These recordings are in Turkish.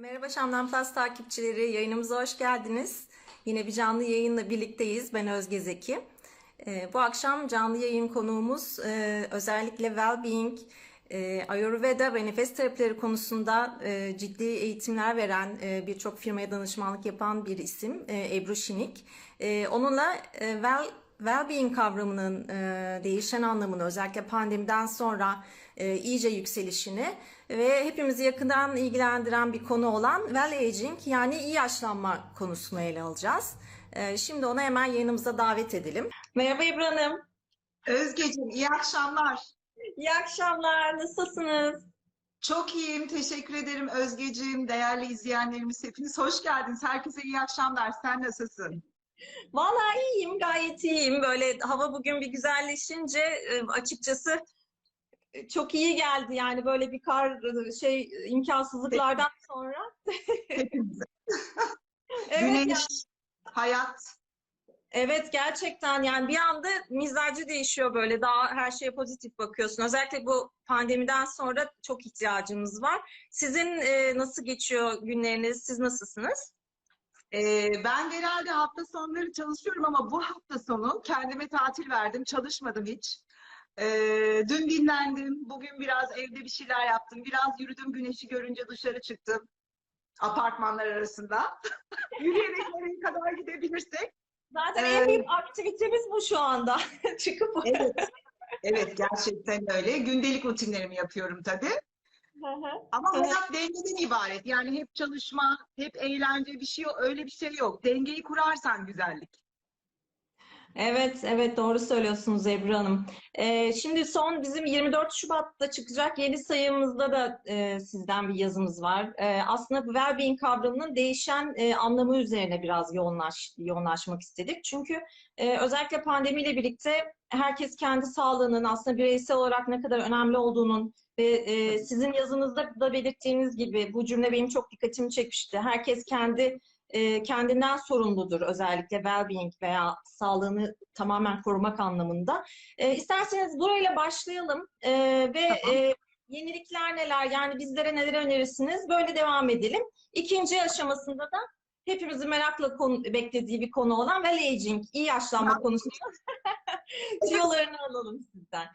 Merhaba Şam'dan Plus takipçileri, yayınımıza hoş geldiniz. Yine bir canlı yayınla birlikteyiz. Ben Özge Zeki. Ee, bu akşam canlı yayın konuğumuz e, özellikle well-being, e, Ayurveda ve nefes terapileri konusunda e, ciddi eğitimler veren, birçok firmaya danışmanlık yapan bir isim Ebru Şinik. Onunla well well-being kavramının değişen anlamını özellikle pandemiden sonra iyice yükselişini ve hepimizi yakından ilgilendiren bir konu olan well aging yani iyi yaşlanma konusunu ele alacağız. E, şimdi onu hemen yayınımıza davet edelim. Merhaba Ebru Hanım. Özgeciğim, iyi akşamlar. İyi akşamlar. Nasılsınız? Çok iyiyim, teşekkür ederim Özgeciğim. Değerli izleyenlerimiz hepiniz hoş geldiniz. Herkese iyi akşamlar. Sen nasılsın? Vallahi iyiyim, gayet iyiyim. Böyle hava bugün bir güzelleşince e, açıkçası çok iyi geldi. Yani böyle bir kar e, şey imkansızlıklardan sonra. Evet, Güneş, yani- hayat. evet gerçekten yani bir anda mizacı değişiyor böyle. Daha her şeye pozitif bakıyorsun. Özellikle bu pandemiden sonra çok ihtiyacımız var. Sizin e, nasıl geçiyor günleriniz? Siz nasılsınız? Ee, ben genelde hafta sonları çalışıyorum ama bu hafta sonu kendime tatil verdim. Çalışmadım hiç. Ee, dün dinlendim. Bugün biraz evde bir şeyler yaptım. Biraz yürüdüm. Güneşi görünce dışarı çıktım. Apartmanlar arasında. Yürüyerek nereye kadar gidebilirsek. Zaten Evet. en büyük aktivitemiz bu şu anda. Çıkıp Evet. Evet gerçekten öyle. Gündelik rutinlerimi yapıyorum tabii. Ama hayat dengeden ibaret. Yani hep çalışma, hep eğlence bir şey yok. Öyle bir şey yok. Dengeyi kurarsan güzellik. Evet, evet doğru söylüyorsunuz Ebru Hanım. Ee, şimdi son bizim 24 Şubat'ta çıkacak yeni sayımızda da e, sizden bir yazımız var. Ee, aslında bu well-being kavramının değişen e, anlamı üzerine biraz yoğunlaş, yoğunlaşmak istedik. Çünkü e, özellikle pandemiyle birlikte herkes kendi sağlığının aslında bireysel olarak ne kadar önemli olduğunun ve e, sizin yazınızda da belirttiğiniz gibi bu cümle benim çok dikkatimi çekmişti. Herkes kendi e, kendinden sorumludur özellikle well-being veya sağlığını tamamen korumak anlamında. E, isterseniz burayla başlayalım e, ve Tamam. e, yenilikler neler yani bizlere neler önerirsiniz böyle devam edelim. İkinci aşamasında da hepimizin merakla konu, beklediği bir konu olan well aging, iyi yaşlanma konusunda tüyolarını alalım sizden.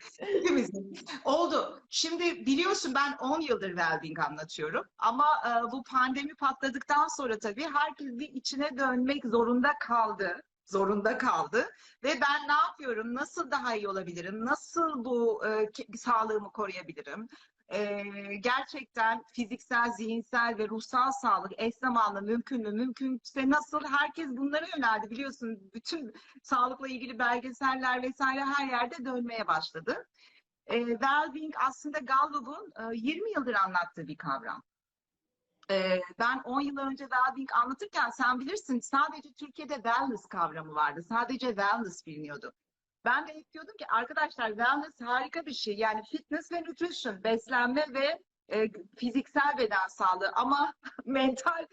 Oldu. Şimdi biliyorsun ben 10 yıldır well-being anlatıyorum. Ama e, bu pandemi patladıktan sonra tabii herkes bir içine dönmek zorunda kaldı. Zorunda kaldı. Ve ben ne yapıyorum? Nasıl daha iyi olabilirim? Nasıl bu e, sağlığımı koruyabilirim? E, gerçekten fiziksel, zihinsel ve ruhsal sağlık eş zamanlı mümkün mü? Mümkünse nasıl? Herkes bunlara yöneldi. Biliyorsun bütün sağlıkla ilgili belgeseller vesaire her yerde dönmeye başladı. E, well-being aslında Gallup'un e, 20 yıldır anlattığı bir kavram. E, ben 10 yıl önce well-being anlatırken sen bilirsin sadece Türkiye'de wellness kavramı vardı. Sadece wellness biliniyordu. Ben de hep diyordum ki arkadaşlar wellness harika bir şey. Yani fitness ve nutrition, beslenme ve e, fiziksel beden sağlığı ama mental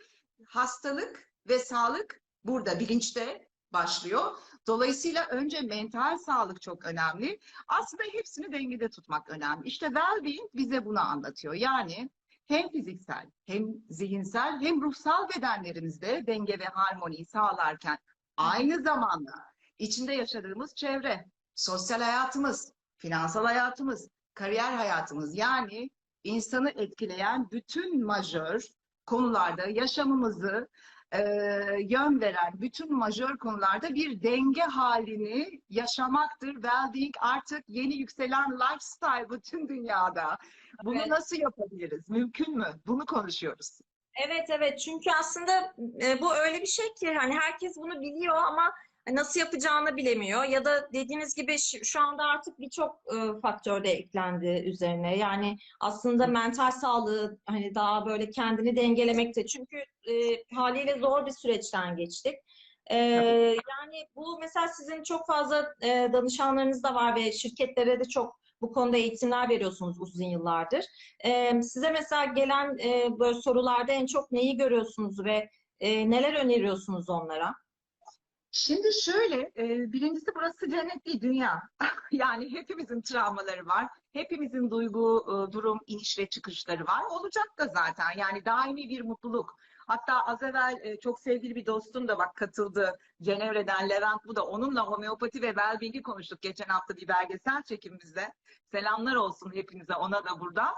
hastalık ve sağlık burada bilinçte başlıyor. Dolayısıyla önce mental sağlık çok önemli. Aslında hepsini dengede tutmak önemli. İşte well-being bize bunu anlatıyor. Yani hem fiziksel, hem zihinsel, hem ruhsal bedenlerimizde denge ve harmoniyi sağlarken aynı zamanda içinde yaşadığımız çevre, sosyal hayatımız, finansal hayatımız, kariyer hayatımız yani insanı etkileyen bütün majör konularda yaşamımızı e, yön veren bütün majör konularda bir denge halini yaşamaktır. Well-being artık yeni yükselen lifestyle bütün dünyada. Bunu Evet. nasıl yapabiliriz? Mümkün mü? Bunu konuşuyoruz. Evet evet çünkü aslında e, bu öyle bir şey ki hani herkes bunu biliyor ama nasıl yapacağını bilemiyor ya da dediğiniz gibi şu anda artık birçok e, faktör de eklendi üzerine. Yani aslında mental sağlığı hani daha böyle kendini dengelemekte çünkü e, haliyle zor bir süreçten geçtik. E, yani bu mesela sizin çok fazla e, danışanlarınız da var ve şirketlere de çok bu konuda eğitimler veriyorsunuz uzun yıllardır. Ee, size mesela gelen e, böyle sorularda en çok neyi görüyorsunuz ve e, neler öneriyorsunuz onlara? Şimdi şöyle, e, birincisi burası cennet değil, dünya. Yani hepimizin travmaları var. Hepimizin duygu, e, durum, iniş ve çıkışları var. Olacak da zaten. Yani daimi bir mutluluk. Hatta az evvel e, çok sevgili bir dostum da bak katıldı. Cenevre'den Levent bu da. Onunla homeopati ve well-being'i konuştuk geçen hafta bir belgesel çekimimizde. Selamlar olsun hepinize, ona da buradan.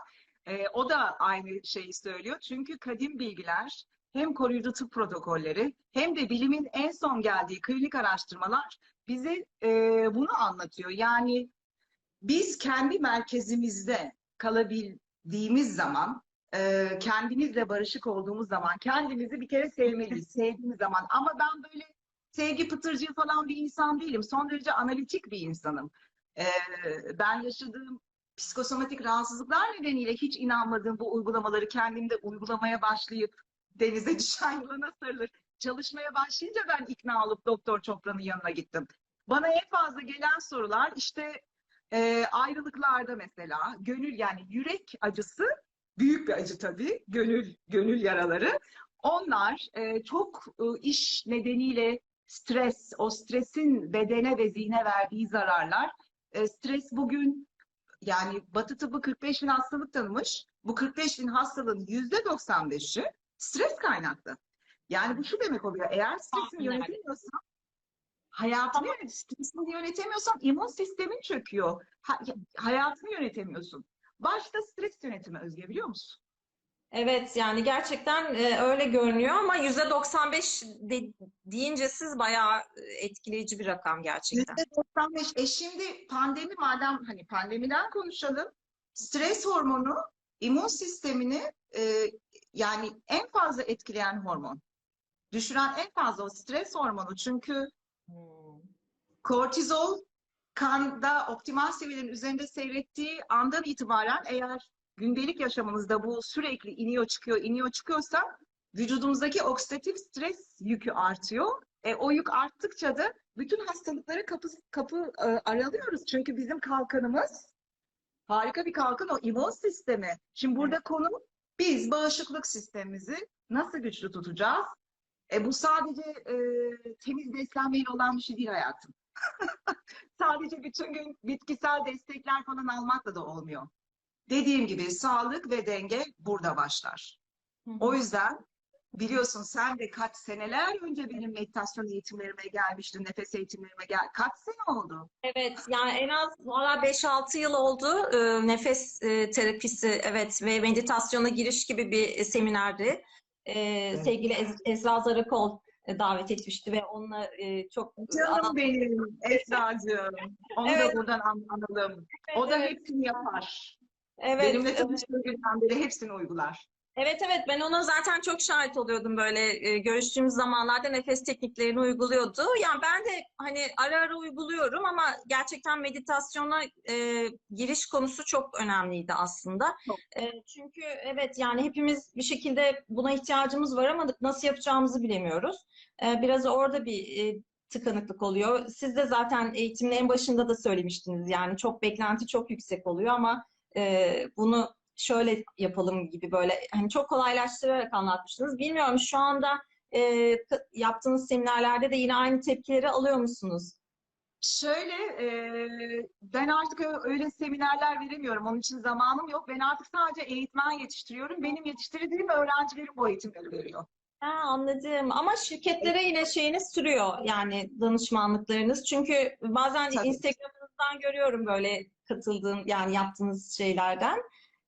E, o da aynı şeyi söylüyor. Çünkü kadim bilgiler hem koruyucu tıp protokolleri hem de bilimin en son geldiği klinik araştırmalar bize e, bunu anlatıyor. Yani biz kendi merkezimizde kalabildiğimiz zaman, e, kendimizle barışık olduğumuz zaman, kendimizi bir kere sevmeliyiz, sevdiğimiz zaman. Ama ben böyle sevgi pıtırcığı falan bir insan değilim. Son derece analitik bir insanım. E, ben yaşadığım psikosomatik rahatsızlıklar nedeniyle hiç inanmadığım bu uygulamaları kendimde uygulamaya başlayıp denize düşen yılana sarılır. Çalışmaya başlayınca ben ikna olup Doktor Çopra'nın yanına gittim. Bana en fazla gelen sorular işte e, ayrılıklarda mesela gönül yani yürek acısı büyük bir acı tabii. Gönül gönül yaraları. Onlar e, çok e, iş nedeniyle stres, o stresin bedene ve zihne verdiği zararlar. E, stres bugün yani Batı tıbbı 45 bin hastalık tanımış. Bu 45 bin hastalığın %95'i stres kaynaklı. Yani bu şu demek oluyor. Eğer stresini yönetemiyorsan hayatını yönet, stresini yönetemiyorsan immün sistemin çöküyor. Ha- hayatını yönetemiyorsun. Başta stres yönetimi Özge biliyor musun? Evet yani gerçekten e, öyle görünüyor ama %95 de, deyince siz bayağı e, etkileyici bir rakam gerçekten. %95. E şimdi pandemi madem hani pandemiden konuşalım. Stres hormonu immün sistemini e, yani en fazla etkileyen hormon. Düşüren en fazla o stres hormonu. Çünkü Hmm. kortizol kanda optimal seviyelerin üzerinde seyrettiği andan itibaren eğer gündelik yaşamımızda bu sürekli iniyor çıkıyor iniyor çıkıyorsa vücudumuzdaki oksidatif stres yükü artıyor. E, o yük arttıkça da bütün hastalıklara kapı, kapı e, aralıyoruz. Çünkü bizim kalkanımız harika bir kalkan o immün sistemi. Şimdi burada konu biz bağışıklık sistemimizi nasıl güçlü tutacağız? E, bu sadece e, temiz beslenmeyle olan bir şey değil hayatım. Sadece bütün gün bitkisel destekler falan almakla da olmuyor. Dediğim gibi sağlık ve denge burada başlar. Hı hı. O yüzden biliyorsun sen de kaç seneler önce benim meditasyon eğitimlerime gelmiştin, nefes eğitimlerime gel. Kaç sene oldu? Evet yani en az valla 5-6 yıl oldu e, nefes e, terapisi evet ve meditasyona giriş gibi bir seminerdi. E, Sevgili Ez- Ezra Zarakol e, davet etmişti ve onunla e, çok Canım benim Esra'cığım. Onu Evet. da buradan an- analım. O da Evet. hepsini yapar. Evet, Benimle evet. tanıştığı günden beri hepsini uygular. Evet evet ben ona zaten çok şahit oluyordum böyle e, görüştüğümüz zamanlarda nefes tekniklerini uyguluyordu. Yani ben de hani ara ara uyguluyorum ama gerçekten meditasyona e, giriş konusu çok önemliydi aslında. Çok. E, çünkü evet yani hepimiz bir şekilde buna ihtiyacımız var ama nasıl yapacağımızı bilemiyoruz. E, biraz orada bir e, tıkanıklık oluyor. Siz de zaten eğitimin en başında da söylemiştiniz yani çok beklenti çok yüksek oluyor ama e, bunu şöyle yapalım gibi böyle hani çok kolaylaştırarak anlatmıştınız. Bilmiyorum şu anda e, yaptığınız seminerlerde de yine aynı tepkileri alıyor musunuz? Şöyle, e, ben artık öyle seminerler veremiyorum. Onun için zamanım yok. Ben artık sadece eğitmen yetiştiriyorum. Benim yetiştirdiğim öğrencilerim bu eğitimleri veriyor. Ha, anladım. Ama şirketlere yine şeyiniz sürüyor yani danışmanlıklarınız. Çünkü bazen Tabii. Instagram'ınızdan görüyorum böyle katıldığım yani yaptığınız şeylerden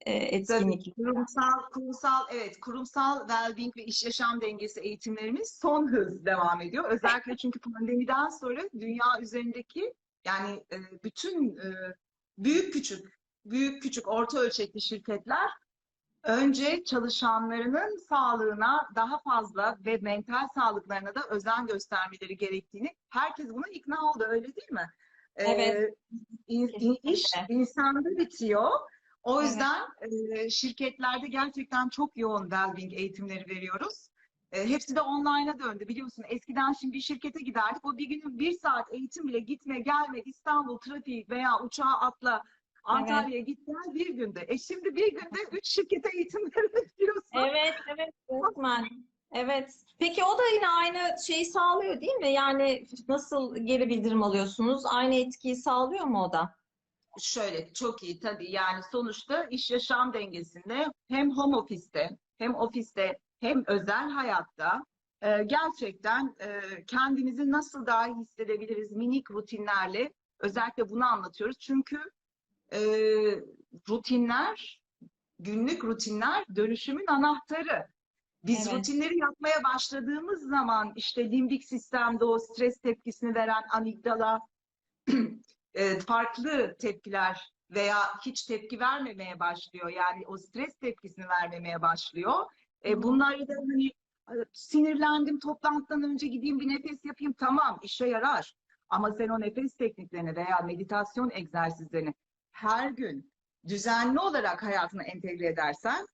e, etkinlik. Kurumsal, kurumsal, evet, kurumsal well-being ve iş yaşam dengesi eğitimlerimiz son hız devam ediyor. Özellikle çünkü pandemiden sonra dünya üzerindeki yani e, bütün e, büyük küçük, büyük küçük orta ölçekli şirketler önce çalışanlarının sağlığına daha fazla ve mental sağlıklarına da özen göstermeleri gerektiğini herkes buna ikna oldu öyle değil mi? Ee, Evet. in- in- iş insanda bitiyor. O Evet. yüzden e, şirketlerde gerçekten çok yoğun well-being eğitimleri veriyoruz. Hepsi de online'a döndü biliyorsun. Eskiden şimdi bir şirkete giderdik. O bir günün bir saat eğitim bile gitme gelme İstanbul trafiği veya uçağa atla Antalya'ya git gel bir günde. E şimdi bir günde üç şirkete eğitim verebiliyorsun. Evet, evet, resmen. Evet. Peki o da yine aynı şeyi sağlıyor değil mi? Yani nasıl geri bildirim alıyorsunuz? Aynı etkiyi sağlıyor mu o da? Şöyle çok iyi tabii yani sonuçta iş yaşam dengesinde hem home office'te hem ofiste hem özel hayatta e, gerçekten e, kendimizi nasıl daha iyi hissedebiliriz minik rutinlerle özellikle bunu anlatıyoruz. Çünkü e, rutinler günlük rutinler dönüşümün anahtarı. Biz Evet. rutinleri yapmaya başladığımız zaman işte limbik sistemde o stres tepkisini veren amigdala e, farklı tepkiler veya hiç tepki vermemeye başlıyor. Yani o stres tepkisini vermemeye başlıyor. E, hı. bunları da hani e, sinirlendim toplantıdan önce gideyim bir nefes yapayım tamam işe yarar. Ama sen o nefes tekniklerini veya meditasyon egzersizlerini her gün düzenli olarak hayatına entegre edersen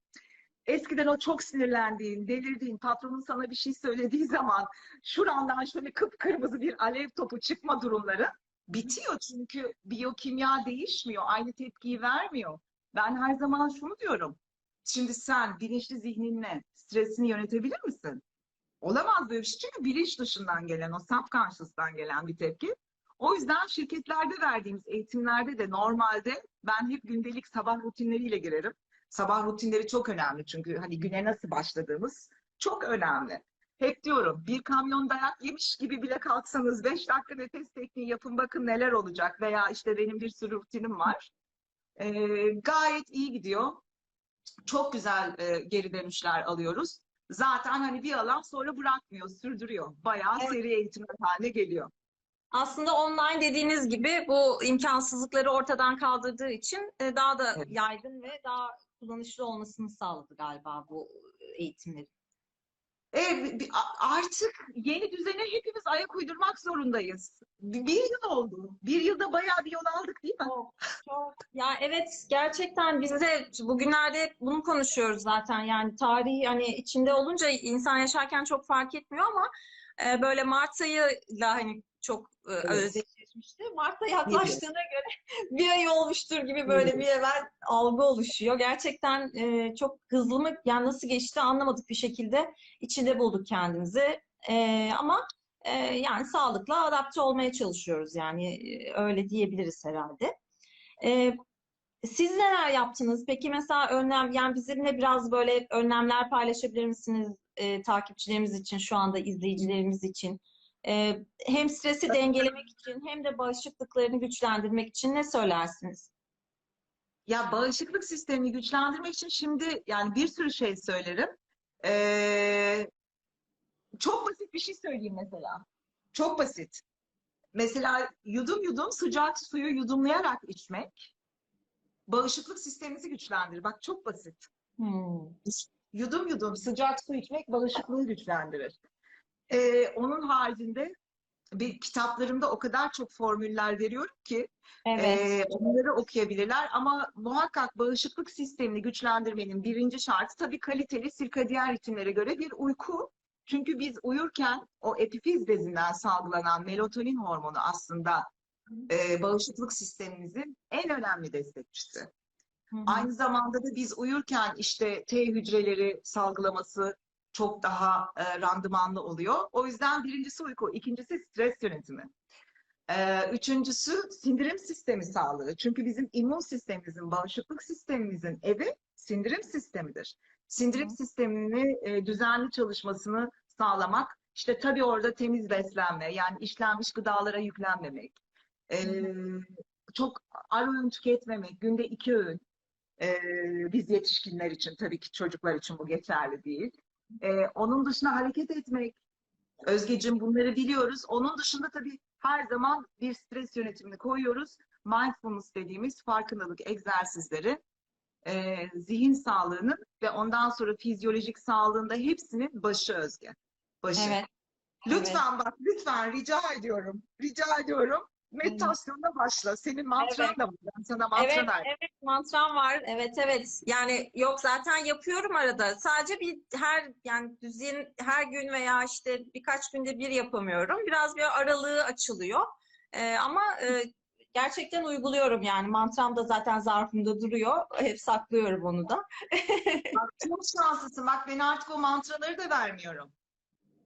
eskiden o çok sinirlendiğin, delirdiğin, patronun sana bir şey söylediği zaman şurandan şöyle kıpkırmızı bir alev topu çıkma durumları bitiyor çünkü biyokimya değişmiyor, aynı tepkiyi vermiyor. Ben her zaman şunu diyorum. Şimdi sen bilinçli zihninle stresini yönetebilir misin? Olamaz böyle bir şey. Çünkü bilinç dışından gelen, o subconscious'tan gelen bir tepki. O yüzden şirketlerde verdiğimiz eğitimlerde de normalde ben hep gündelik sabah rutinleriyle girerim. Sabah rutinleri çok önemli çünkü hani güne nasıl başladığımız çok önemli. Hep diyorum bir kamyon dayak yemiş gibi bile kalksanız 5 dakika nefes tekniği yapın bakın neler olacak veya işte benim bir sürü rutinim var. Ee, gayet iyi gidiyor. Çok güzel e, geri dönüşler alıyoruz. Zaten hani bir alan sonra bırakmıyor, sürdürüyor. Bayağı Evet. seri eğitimler haline geliyor. Aslında online dediğiniz gibi bu imkansızlıkları ortadan kaldırdığı için e, daha da Evet. yaygın ve daha kullanışlı olmasını sağladı galiba bu eğitimlerin. E, artık yeni düzene hepimiz ayak uydurmak zorundayız. Bir yıl oldu. Bir yılda bayağı bir yol aldık değil mi? Çok, çok. Ya evet gerçekten biz de bugünlerde bunu konuşuyoruz zaten yani tarihi hani içinde olunca insan yaşarken çok fark etmiyor ama e, böyle Mart ayıyla hani çok e, Evet. Özdeşleşmişti. Mart'a yaklaştığına göre bir ay olmuştur gibi böyle bir evvel algı oluşuyor. Gerçekten e, çok hızlı mı yani nasıl geçti anlamadık bir şekilde içinde bulduk kendimizi. E, ama e, yani sağlıkla adapte olmaya çalışıyoruz yani e, öyle diyebiliriz herhalde. E, siz neler yaptınız? Peki mesela önlem yani bizimle biraz böyle önlemler paylaşabilir misiniz e, takipçilerimiz için şu anda izleyicilerimiz için? E, hem stresi dengelemek için hem de bağışıklıklarını güçlendirmek için ne söylersiniz? Ya bağışıklık sistemini güçlendirmek için şimdi yani bir sürü şey söylerim. Ee, çok basit bir şey söyleyeyim mesela. Çok basit. Mesela yudum yudum sıcak suyu yudumlayarak içmek bağışıklık sistemimizi güçlendirir. Bak çok basit. Hmm. Yudum yudum sıcak su içmek bağışıklığı güçlendirir. Ee, onun haricinde bir kitaplarımda o kadar çok formüller veriyorum ki Evet. ee, onları okuyabilirler ama muhakkak bağışıklık sistemini güçlendirmenin birinci şartı tabii kaliteli sirkadiyen ritimlere göre bir uyku. Çünkü biz uyurken o epifiz bezinden salgılanan melatonin hormonu aslında e, bağışıklık sistemimizin en önemli destekçisi. Hı hı. Aynı zamanda da biz uyurken işte T hücreleri salgılaması çok daha e, randımanlı oluyor. O yüzden birincisi uyku, ikincisi stres yönetimi. Ee, üçüncüsü sindirim sistemi sağlığı. Çünkü bizim immün sistemimizin, bağışıklık sistemimizin evi sindirim sistemidir. Sindirim Hı. sistemini e, düzenli çalışmasını sağlamak. İşte tabii orada temiz beslenme, yani işlenmiş gıdalara yüklenmemek. Ee, çok ara öğün tüketmemek, günde iki öğün. Ee, biz yetişkinler için, tabii ki çocuklar için bu geçerli değil. Ee, onun dışında hareket etmek, Özgecim bunları biliyoruz. Onun dışında tabii her zaman bir stres yönetimini koyuyoruz. Mindfulness dediğimiz farkındalık egzersizleri e, zihin sağlığının ve ondan sonra fizyolojik sağlığında hepsinin başı Özge. Başı. Evet. Lütfen bak, lütfen rica ediyorum. Rica ediyorum. Meditasyonla başla. Senin mantran Evet. da var. Ben sana mantra Evet, evet mantram var. Evet, evet. Yani yok zaten yapıyorum arada. Sadece bir her yani düzen her gün veya işte birkaç günde bir yapamıyorum. Biraz bir aralığı açılıyor. Ee, ama e, gerçekten uyguluyorum yani. Mantram da zaten zarfımda duruyor. Hep saklıyorum onu da. Bak, çok şanslısın. Bak ben artık o mantraları da vermiyorum.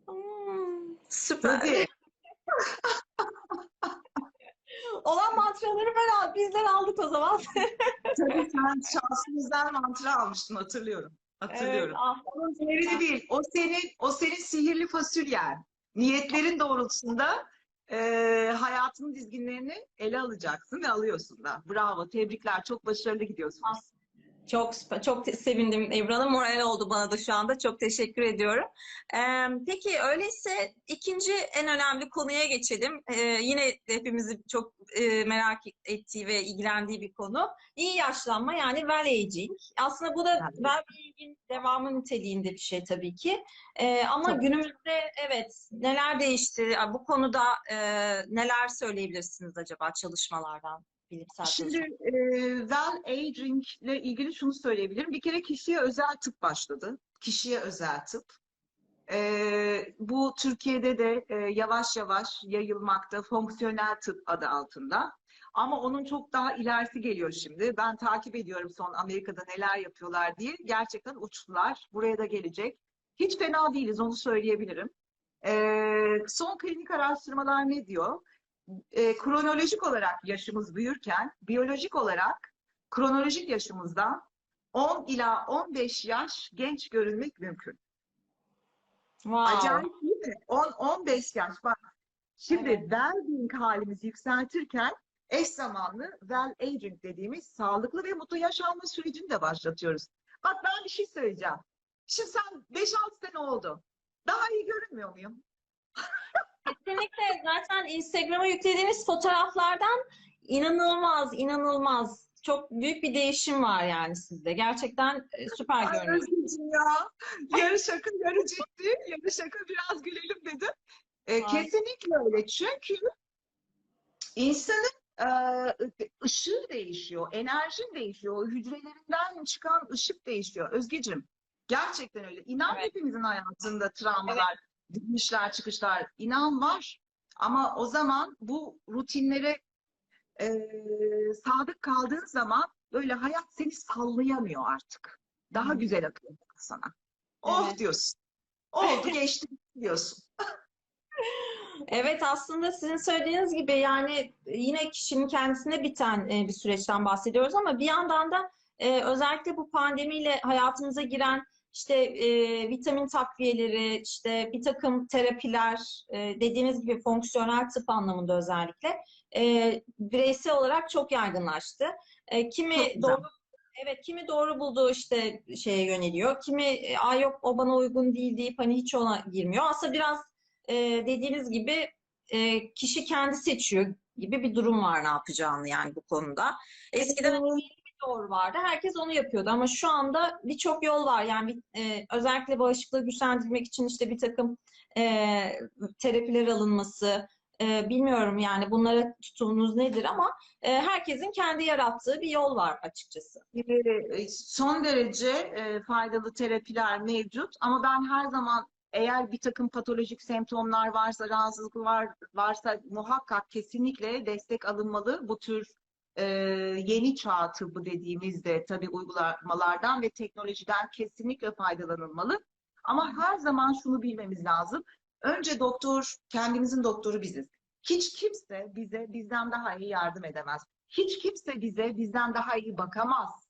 Hmm, süper. Olan mantraları ben bizden aldık o zaman. Tabii sen şansımızdan mantra almıştın hatırlıyorum. Hatırlıyorum. Evet, ah, Onun zehri değil. O senin, o senin sihirli fasulyen. Niyetlerin doğrultusunda e, hayatının dizginlerini ele alacaksın ve alıyorsun da. Bravo, tebrikler. Çok başarılı gidiyorsunuz. Çok çok sevindim Ebru Hanım. Moral oldu bana da şu anda. Çok teşekkür ediyorum. Ee, peki öyleyse ikinci en önemli konuya geçelim. Ee, yine hepimizin çok e, merak ettiği ve ilgilendiği bir konu. İyi yaşlanma yani well aging. Aslında bu da well being'in devamı niteliğinde bir şey tabii ki. Ee, ama Tabii. günümüzde evet neler değişti? Bu konuda e, neler söyleyebilirsiniz acaba çalışmalardan? Bilimsel Şimdi e, well aging ile ilgili şunu söyleyebilirim. Bir kere kişiye özel tıp başladı. Kişiye özel tıp. E, bu Türkiye'de de e, yavaş yavaş yayılmakta fonksiyonel tıp adı altında. Ama onun çok daha ilerisi geliyor şimdi. Ben takip ediyorum son Amerika'da neler yapıyorlar diye. Gerçekten uçtular. Buraya da gelecek. Hiç fena değiliz onu söyleyebilirim. E, son klinik araştırmalar ne diyor? E, kronolojik olarak yaşımız büyürken biyolojik olarak kronolojik yaşımızdan 10 ila 15 yaş genç görünmek mümkün. Wow. Acayip değil mi? 10-15 yaş bak. Şimdi Evet. well-being halimizi yükseltirken eş zamanlı well aging dediğimiz sağlıklı ve mutlu yaşanma sürecini de başlatıyoruz. Bak ben bir şey söyleyeceğim. Şimdi sen 5-6 sene oldu. Daha iyi görünmüyor muyum? Kesinlikle zaten Instagram'a yüklediğiniz fotoğraflardan inanılmaz, inanılmaz. Çok büyük bir değişim var yani sizde. Gerçekten e, süper Ay görünüyor. Özgeciğim ya. Yarı şaka yarı ciddi. Yarı şaka biraz gülelim dedim. E, kesinlikle öyle. Çünkü insanın e, ışığı değişiyor. Enerjin değişiyor. Hücrelerinden çıkan ışık değişiyor. Özgeciğim gerçekten öyle. İnan Evet. hepimizin hayatında travmalar, gitmişler çıkışlar. İnan var. Ama o zaman bu rutinlere e, sadık kaldığın zaman böyle hayat seni sallayamıyor artık. Daha Hı. güzel akıyor sana. Oh Evet. diyorsun. Oldu geçti diyorsun. Evet aslında sizin söylediğiniz gibi yani yine kişinin kendisine biten e, bir süreçten bahsediyoruz ama bir yandan da e, özellikle bu pandemiyle hayatımıza giren işte e, vitamin takviyeleri, işte bir takım terapiler, e, dediğiniz gibi fonksiyonel tıp anlamında özellikle e, bireysel olarak çok yaygınlaştı. E, kimi Çok doğru Evet, kimi doğru bulduğu işte şeye yöneliyor. Kimi e, Aa, yok o bana uygun değil deyip hani hiç ona girmiyor. Aslında biraz e, dediğiniz gibi e, kişi kendi seçiyor gibi bir durum var ne yapacağını yani bu konuda. Eskiden bir doğru vardı. Herkes onu yapıyordu ama şu anda birçok yol var. Yani e, özellikle bağışıklığı güçlendirmek için işte bir takım e, terapiler alınması, e, bilmiyorum yani bunlara tutumunuz nedir ama e, herkesin kendi yarattığı bir yol var açıkçası. Ee, son derece e, faydalı terapiler mevcut ama ben her zaman eğer bir takım patolojik semptomlar varsa, rahatsızlık var, varsa muhakkak kesinlikle destek alınmalı. Bu tür e, yeni çağ tıbbı dediğimizde tabii uygulamalardan ve teknolojiden kesinlikle faydalanılmalı. Ama her zaman şunu bilmemiz lazım. Önce doktor, kendimizin doktoru biziz. Hiç kimse bize bizden daha iyi yardım edemez. Hiç kimse bize bizden daha iyi bakamaz.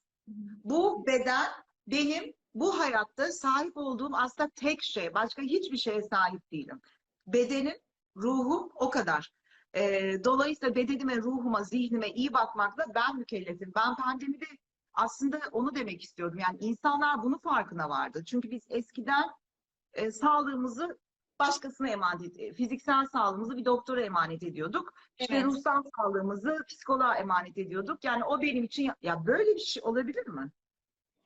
Bu beden benim bu hayatta sahip olduğum aslında tek şey. Başka hiçbir şeye sahip değilim. Bedenim, ruhum o kadar. Ee, dolayısıyla bedenime, ruhuma, zihnime iyi bakmakla ben mükellefim. Ben pandemide aslında onu demek istiyordum. Yani insanlar bunu farkına vardı. Çünkü biz eskiden e, sağlığımızı başkasına emanet, e, fiziksel sağlığımızı bir doktora emanet ediyorduk. İşte Evet. ruhsal sağlığımızı psikoloğa emanet ediyorduk. Yani o benim için ya, ya böyle bir şey olabilir mi?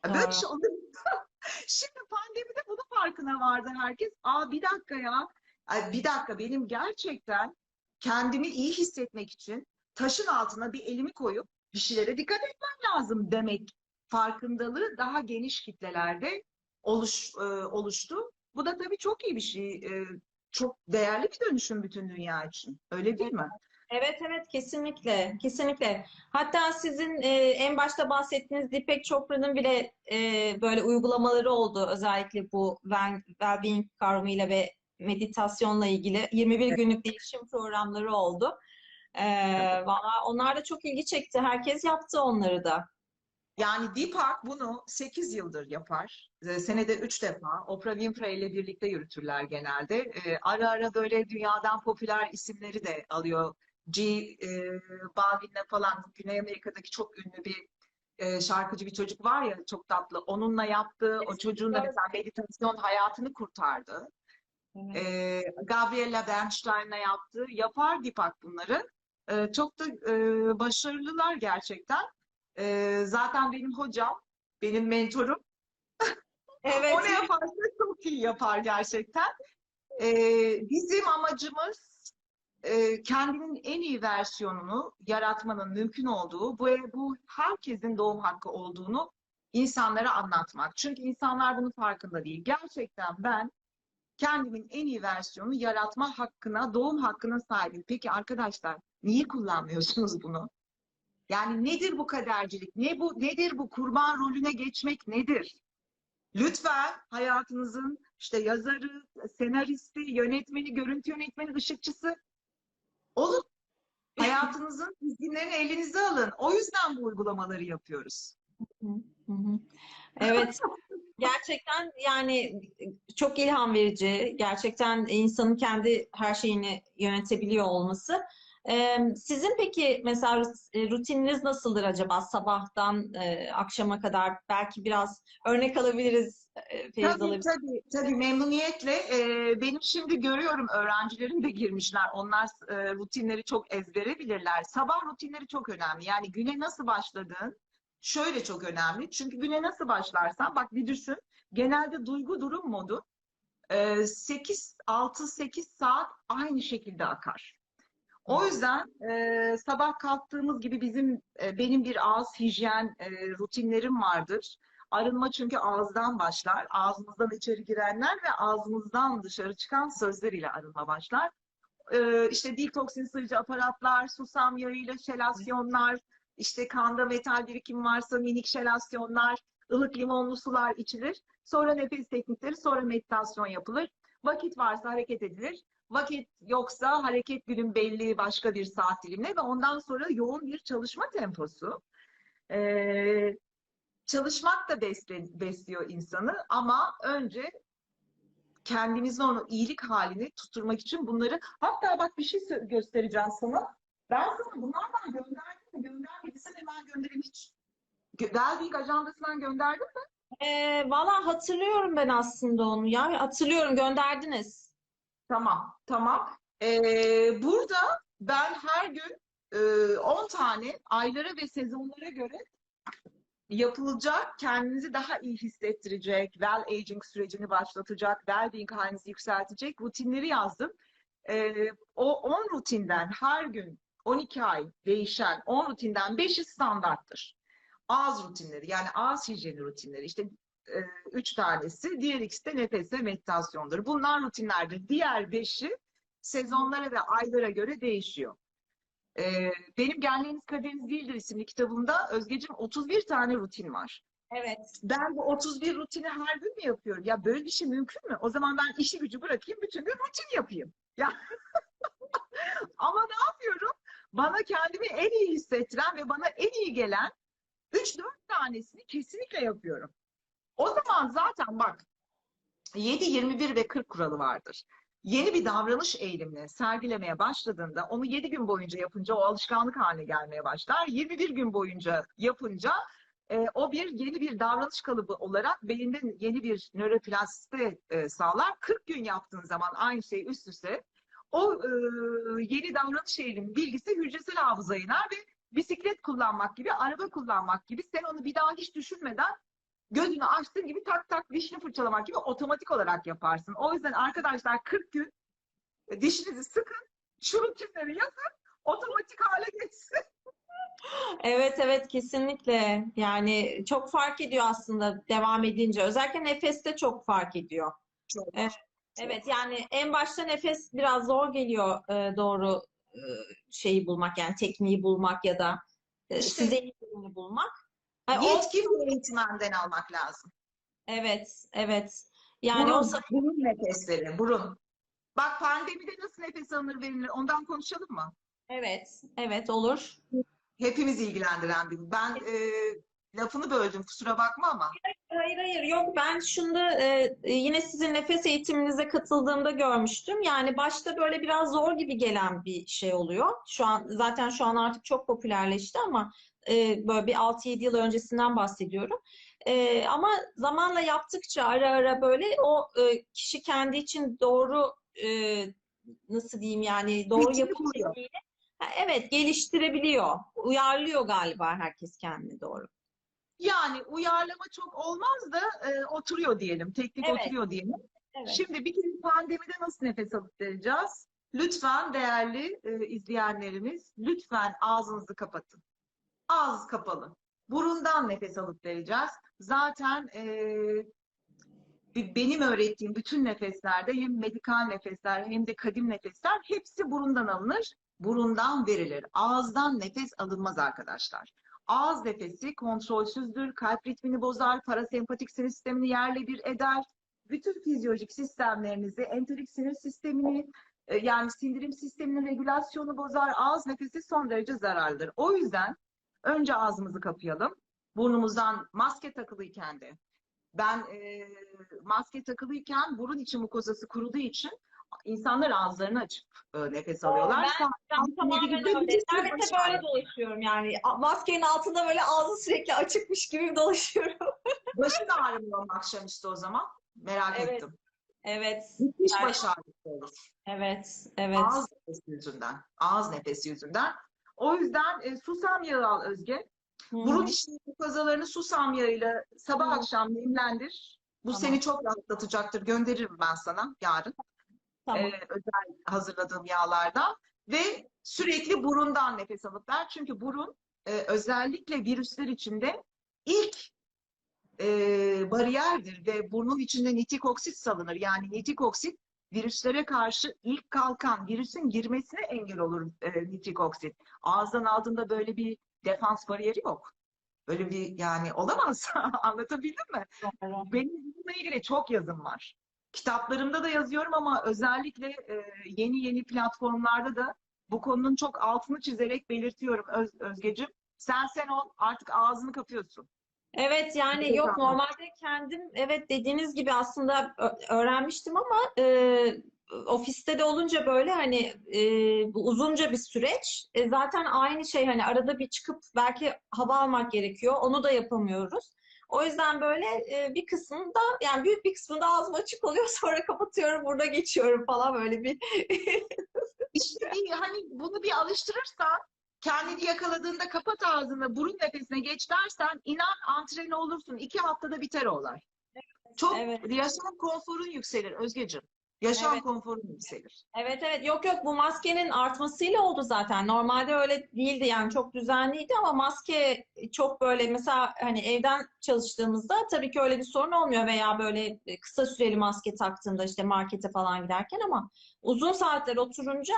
Ya böyle bir şey olabilir mi? Şimdi pandemide bunun farkına vardı herkes. Aa bir dakika ya. Ay, bir dakika benim gerçekten kendimi iyi hissetmek için taşın altına bir elimi koyup bir şeylere dikkat etmem lazım demek farkındalığı daha geniş kitlelerde oluş, e, oluştu. Bu da tabii çok iyi bir şey. E, çok değerli bir dönüşüm bütün dünya için. Öyle değil mi? Evet evet kesinlikle kesinlikle. Hatta sizin e, en başta bahsettiğiniz Deepak Chopra'nın bile e, böyle uygulamaları oldu. Özellikle bu well- well-being kavramıyla ve meditasyonla ilgili 21 günlük değişim programları oldu. E, valla onlar da çok ilgi çekti. Herkes yaptı onları da. Yani Deepak bunu 8 yıldır yapar. Ee, Senede 3 defa. Oprah Winfrey ile birlikte yürütürler genelde. Ee, Ara ara böyle dünyadan popüler isimleri de alıyor. G. e, Balvin'le falan Güney Amerika'daki çok ünlü bir e, şarkıcı bir çocuk var ya çok tatlı. Onunla yaptığı o çocuğun da mesela meditasyon hayatını kurtardı. Ee, Gabriella Bernstein'la yaptığı yapar Deepak bunları. Ee, çok da e, başarılılar gerçekten. Ee, zaten benim hocam, benim mentorum. Evet. O ne yaparsa çok iyi yapar gerçekten. Ee, bizim amacımız e, kendinin en iyi versiyonunu yaratmanın mümkün olduğu, bu, bu herkesin doğum hakkı olduğunu insanlara anlatmak. Çünkü insanlar bunun farkında değil. Gerçekten ben kendimin en iyi versiyonunu yaratma hakkına, doğum hakkına sahibim. Peki arkadaşlar, niye kullanmıyorsunuz bunu? Yani nedir bu kadercilik? Ne bu nedir bu kurban rolüne geçmek nedir? Lütfen hayatınızın işte yazarı, senaristi, yönetmeni, görüntü yönetmeni, ışıkçısı olun. Hayatınızın izginlerini elinize alın. O yüzden bu uygulamaları yapıyoruz. Evet. Gerçekten yani çok ilham verici. Gerçekten insanın kendi her şeyini yönetebiliyor olması. Ee, Sizin peki mesela rut- rutininiz nasıldır acaba sabahtan e, akşama kadar? Belki biraz örnek alabiliriz, e, feyiz Tabii alabiliriz. tabii tabii memnuniyetle. Ee, benim şimdi görüyorum öğrencilerim de girmişler. Onlar e, rutinleri çok ezbere bilirler. Sabah rutinleri çok önemli. Yani güne nasıl başladığın şöyle çok önemli. Çünkü güne nasıl başlarsan bak bir düşün. Genelde duygu durum modu e, 8 6-8 saat aynı şekilde akar. O yüzden e, sabah kalktığımız gibi bizim e, benim bir ağız hijyen e, rutinlerim vardır. Arınma çünkü ağızdan başlar. Ağzımızdan içeri girenler ve ağzımızdan dışarı çıkan sözler ile arınma başlar. Ee, işte detoksin sıyıcı aparatlar, susam yağıyla şelasyonlar, işte kanda metal birikim varsa minik şelasyonlar, ılık limonlu sular içilir. Sonra nefes teknikleri, sonra meditasyon yapılır. Vakit varsa hareket edilir. Vakit yoksa hareket günün belli başka bir saat dilimine ve ondan sonra yoğun bir çalışma temposu. Ee, çalışmak da besle- besliyor insanı ama önce kendimizin onu iyilik halini tutturmak için bunları hatta bak bir şey göstereceğim sana. Ben sana bunlardan gönderdim mi göndermediysen hemen göndereyim hiç. Wellbeing ajandasından gönderdim mi? Ee, valla hatırlıyorum ben aslında onu ya. Hatırlıyorum gönderdiniz. Tamam, tamam. Ee, burada ben her gün e, 10 tane aylara ve sezonlara göre yapılacak, kendinizi daha iyi hissettirecek, well aging sürecini başlatacak, well-being halinizi yükseltecek rutinleri yazdım. Ee, o 10 rutinden her gün 12 ay değişen 10 rutinden 5'i standarttır. Ağız rutinleri yani ağız hijyeni rutinleri işte e, üç tanesi, diğer ikisi de nefes ve meditasyondur. Bunlar rutinlerdir. Diğer beşi sezonlara ve aylara göre değişiyor. Ee, benim Genleriniz Kaderiniz Değildir isimli kitabımda Özgeciğim 31 tane rutin var. Evet. Ben bu 31 rutini her gün mü yapıyorum? Ya böyle bir şey mümkün mü? O zaman ben işi gücü bırakayım, bütün gün rutin yapayım. Ya ama ne yapıyorum? Bana kendimi en iyi hissettiren ve bana en iyi gelen 3-4 tanesini kesinlikle yapıyorum. O zaman zaten bak 7, 21 ve 40 kuralı vardır. Yeni bir davranış eğilimini sergilemeye başladığında onu 7 gün boyunca yapınca o alışkanlık haline gelmeye başlar. 21 gün boyunca yapınca e, o bir yeni bir davranış kalıbı olarak beyinde yeni bir nöroplastisite e, sağlar. 40 gün yaptığın zaman aynı şey üst üste o e, yeni davranış eğilimi bilgisi hücresel hafızaya iner ve bisiklet kullanmak gibi, araba kullanmak gibi sen onu bir daha hiç düşünmeden gözünü açtığın gibi tak tak dişini fırçalamak gibi otomatik olarak yaparsın. O yüzden arkadaşlar 40 gün dişinizi sıkın, şu rutinleri yapın, otomatik hale geçsin. Evet evet kesinlikle. Yani çok fark ediyor aslında devam edince. Özellikle nefeste çok fark ediyor. Çok. Evet. Evet yani en başta nefes biraz zor geliyor e, doğru e, şeyi bulmak yani tekniği bulmak ya da e, İşte- size birini bulmak. Yani o- Yetkin bir eğitmenden almak lazım. evet, evet. Yani burun, o burun nefesleri, burun. Bak pandemide nasıl nefes alınır verilir ondan konuşalım mı? evet, evet olur. Hepimiz ilgilendiren bir. Ben e, lafını böldüm kusura bakma ama. Hayır hayır yok ben şunda e, yine sizin nefes eğitiminize katıldığımda görmüştüm. Yani başta böyle biraz zor gibi gelen bir şey oluyor. Şu an zaten şu an artık çok popülerleşti ama e, böyle bir 6-7 yıl öncesinden bahsediyorum. E, ama zamanla yaptıkça ara ara böyle o e, kişi kendi için doğru e, nasıl diyeyim yani doğru Ha, evet geliştirebiliyor. Uyarlıyor galiba herkes kendini doğru. Yani uyarlama çok olmaz da e, oturuyor diyelim. Teknik Evet. oturuyor diyelim. Evet. Şimdi bir kere pandemide nasıl nefes alıp vereceğiz? Lütfen değerli e, izleyenlerimiz, lütfen ağzınızı kapatın. Ağız kapalı. Burundan nefes alıp vereceğiz. Zaten e, benim öğrettiğim bütün nefeslerde hem medikal nefesler hem de kadim nefesler hepsi burundan alınır. Burundan verilir. Ağızdan nefes alınmaz arkadaşlar. Ağız nefesi kontrolsüzdür, kalp ritmini bozar, parasempatik sinir sistemini yerle bir eder. Bütün fizyolojik sistemlerinizi, enterik sinir sistemini, e, yani sindirim sisteminin regülasyonu bozar. Ağız nefesi son derece zararlıdır. O yüzden önce ağzımızı kapayalım. Burnumuzdan maske takılıyken de. Ben e, maske takılıyken burun içi mukozası kuruduğu için insanlar ağızlarını açıp e, nefes alıyorlar. ben- Ben tamamen öyle. Ben de böyle dolaşıyorum yani. Maskenin altında böyle ağzı sürekli açıkmış gibi dolaşıyorum. Başın ağrımıyor mu akşamüstü o zaman? Merak Evet. ettim. Evet, Müthiş Yani- baş ağrısı olur. evet, evet. Ağız nefesi yüzünden. Ağız nefesi yüzünden. O yüzden e, susam yağı al Özge. Hı. Burun içi mukozalarını susam yağıyla sabah Hı. akşam nemlendir. Bu Tamam. seni çok rahatlatacaktır. Gönderirim ben sana yarın. Tamam. e, özel hazırladığım yağlardan ve sürekli burundan nefes alıp ver. Çünkü burun e, özellikle virüsler içinde ilk e, bariyerdir ve burnun içinde nitik oksit salınır. Yani nitik oksit virüslere karşı ilk kalkan virüsün girmesine engel olur e, nitik oksit. Ağızdan aldığında böyle bir defans bariyeri yok. Böyle bir yani olamaz. Anlatabildim mi? Benim bununla ilgili çok yazım var. Kitaplarımda da yazıyorum ama özellikle e, yeni yeni platformlarda da bu konunun çok altını çizerek belirtiyorum Öz, Özgecim. Sen sen ol artık ağzını kapıyorsun. Evet yani Evet, yok anladım. normalde kendim evet dediğiniz gibi aslında öğrenmiştim ama e, ofiste de olunca böyle hani e, bu uzunca bir süreç. E, zaten aynı şey hani arada bir çıkıp belki hava almak gerekiyor. Onu da yapamıyoruz. O yüzden böyle e, bir kısmında yani büyük bir kısmında ağzım açık oluyor sonra kapatıyorum burada geçiyorum falan böyle bir İşte hani bunu bir alıştırırsan kendini yakaladığında kapat ağzını burun nefesine geç dersen inan antreni olursun. İki haftada biter olay. Çok Evet. yaşam konforun yükselir Özgecim. Yaşam Evet. konforun yükselir. Evet evet yok yok bu maskenin artmasıyla oldu zaten. Normalde öyle değildi yani çok düzenliydi ama maske çok böyle mesela hani evden çalıştığımızda tabii ki öyle bir sorun olmuyor veya böyle kısa süreli maske taktığımda işte markete falan giderken ama uzun saatler oturunca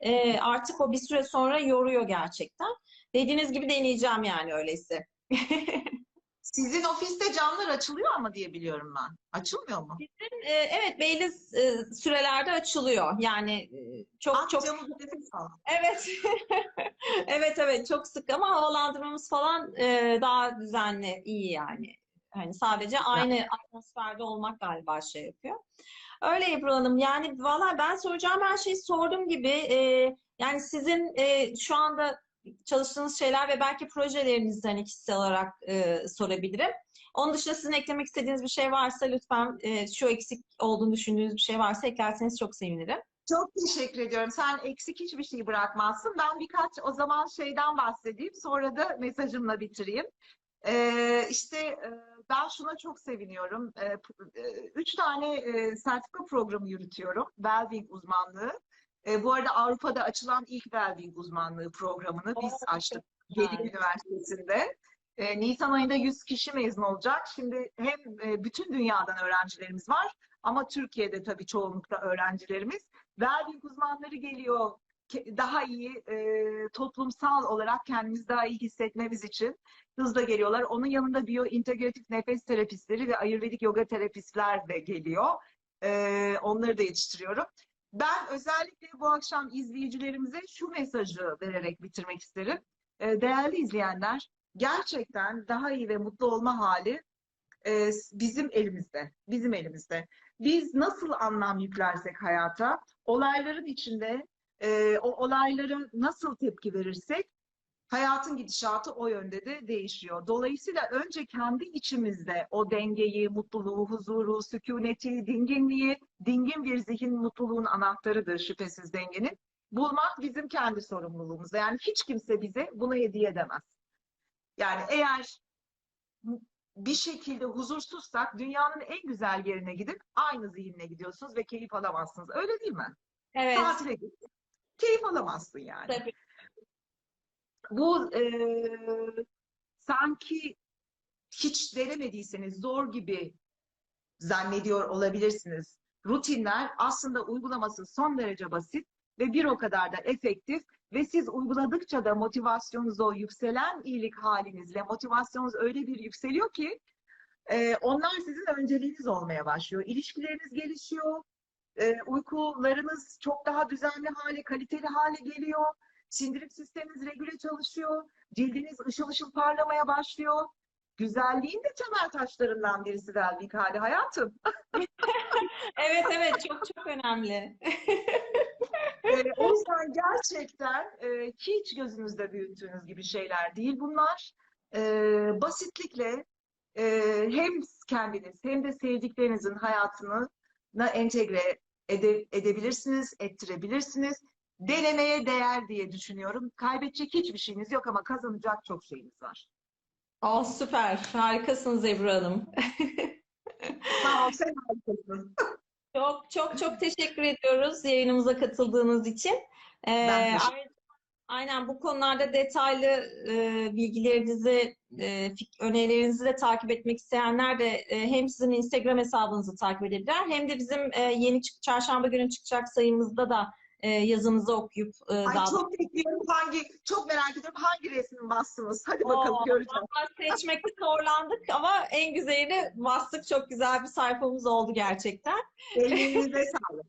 e, artık o bir süre sonra yoruyor gerçekten. Dediğiniz gibi deneyeceğim yani öyleyse. Sizin ofiste camlar açılıyor ama diye biliyorum ben. Açılmıyor mu? E, evet belli e, sürelerde açılıyor. Yani e, çok Aç çok camı. Evet. Evet evet çok sık ama havalandırmamız falan e, daha düzenli, iyi yani. Hani sadece aynı atmosferde olmak galiba şey yapıyor. Öyle Ebru Hanım. Yani valla ben soracağım her şeyi sorduğum gibi e, yani sizin e, şu anda çalıştığınız şeyler ve belki projelerinizden kişisel olarak e, sorabilirim. Onun dışında sizin eklemek istediğiniz bir şey varsa lütfen e, şu eksik olduğunu düşündüğünüz bir şey varsa eklerseniz çok sevinirim. Çok teşekkür ediyorum. Sen eksik hiçbir şey bırakmazsın. Ben birkaç o zaman şeyden bahsedeyim. Sonra da mesajımla bitireyim. Ee, işte e, ben şuna çok seviniyorum. P- e, üç tane e, sertifika programı yürütüyorum. Wellbeing uzmanlığı. E, bu arada Avrupa'da açılan ilk Wellbeing uzmanlığı programını biz açtık. Gedik Üniversitesi'nde. E, Nisan ayında 100 kişi mezun olacak. Şimdi hem e, bütün dünyadan öğrencilerimiz var ama Türkiye'de tabii çoğunlukla öğrencilerimiz. Wellbeing uzmanları geliyor. daha iyi e, toplumsal olarak kendimizi daha iyi hissetmemiz için hızla geliyorlar. Onun yanında biyointegratif nefes terapistleri ve ayurvedik yoga terapistler de geliyor. E, onları da yetiştiriyorum. Ben özellikle bu akşam izleyicilerimize şu mesajı vererek bitirmek isterim. E, değerli izleyenler, gerçekten daha iyi ve mutlu olma hali e, bizim elimizde. Bizim elimizde. Biz nasıl anlam yüklersek hayata, olayların içinde e, o olaylara nasıl tepki verirsek hayatın gidişatı o yönde de değişiyor. Dolayısıyla önce kendi içimizde o dengeyi, mutluluğu, huzuru, sükuneti, dinginliği, dingin bir zihin mutluluğun anahtarıdır şüphesiz dengenin. Bulmak bizim kendi sorumluluğumuzda. Yani hiç kimse bize bunu hediye edemez. Yani eğer bir şekilde huzursuzsak dünyanın en güzel yerine gidip aynı zihinle gidiyorsunuz ve keyif alamazsınız. Öyle değil mi? Evet. Tatile git. Keyif alamazsın yani. Tabii. Bu e, sanki hiç denemediyseniz zor gibi zannediyor olabilirsiniz. Rutinler aslında uygulaması son derece basit ve bir o kadar da efektif ve siz uyguladıkça da motivasyonunuz o yükselen iyilik halinizle motivasyonunuz öyle bir yükseliyor ki e, onlar sizin önceliğiniz olmaya başlıyor. İlişkileriniz gelişiyor, e, uykularınız çok daha düzenli hale, kaliteli hale geliyor. Sindirim sisteminiz regüle çalışıyor. Cildiniz ışıl ışıl parlamaya başlıyor. Güzelliğin de temel taşlarından birisi Velvik hali hayatım. Evet evet çok çok önemli. Ee, o yüzden gerçekten e, hiç gözünüzde büyüttüğünüz gibi şeyler değil bunlar. Ee, basitlikle e, hem kendiniz hem de sevdiklerinizin hayatına entegre ede- edebilirsiniz, ettirebilirsiniz. Denemeye değer diye düşünüyorum. Kaybedecek hiçbir şeyiniz yok ama kazanacak çok şeyiniz var. Oh süper. Harikasınız Ebru Hanım. Sağ ol, sen harikasın. Çok çok çok teşekkür ediyoruz yayınımıza katıldığınız için. Ee, ayrıca- aynen bu konularda detaylı e, bilgilerinizi, e, önerilerinizi de takip etmek isteyenler de e, hem sizin Instagram hesabınızı takip edebilirler hem de bizim e, yeni çık çarşamba günü çıkacak sayımızda da e, yazınızı okuyup e, Ay daha çok bekliyorum hangi, çok merak ediyorum hangi resmi bastınız. Hadi bakalım Oo, göreceğim. seçmekte zorlandık ama en güzelini bastık. Çok güzel bir sayfamız oldu gerçekten. Elinize sağlık.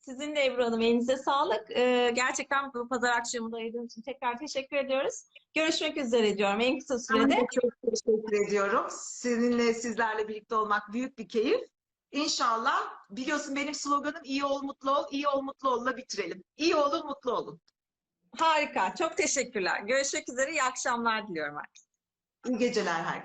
Sizin de Ebru Hanım elinize sağlık. Ee, gerçekten bu pazar akşamı da ayırdığınız için tekrar teşekkür ediyoruz. Görüşmek üzere diyorum en kısa Ben sürede. de çok teşekkür ediyorum. Sizinle, sizlerle birlikte olmak büyük bir keyif. İnşallah biliyorsun benim sloganım iyi ol, mutlu ol, iyi ol, mutlu ol'la bitirelim. İyi olun, mutlu olun. Harika. Çok teşekkürler. Görüşmek üzere. İyi akşamlar diliyorum. İyi geceler herkese.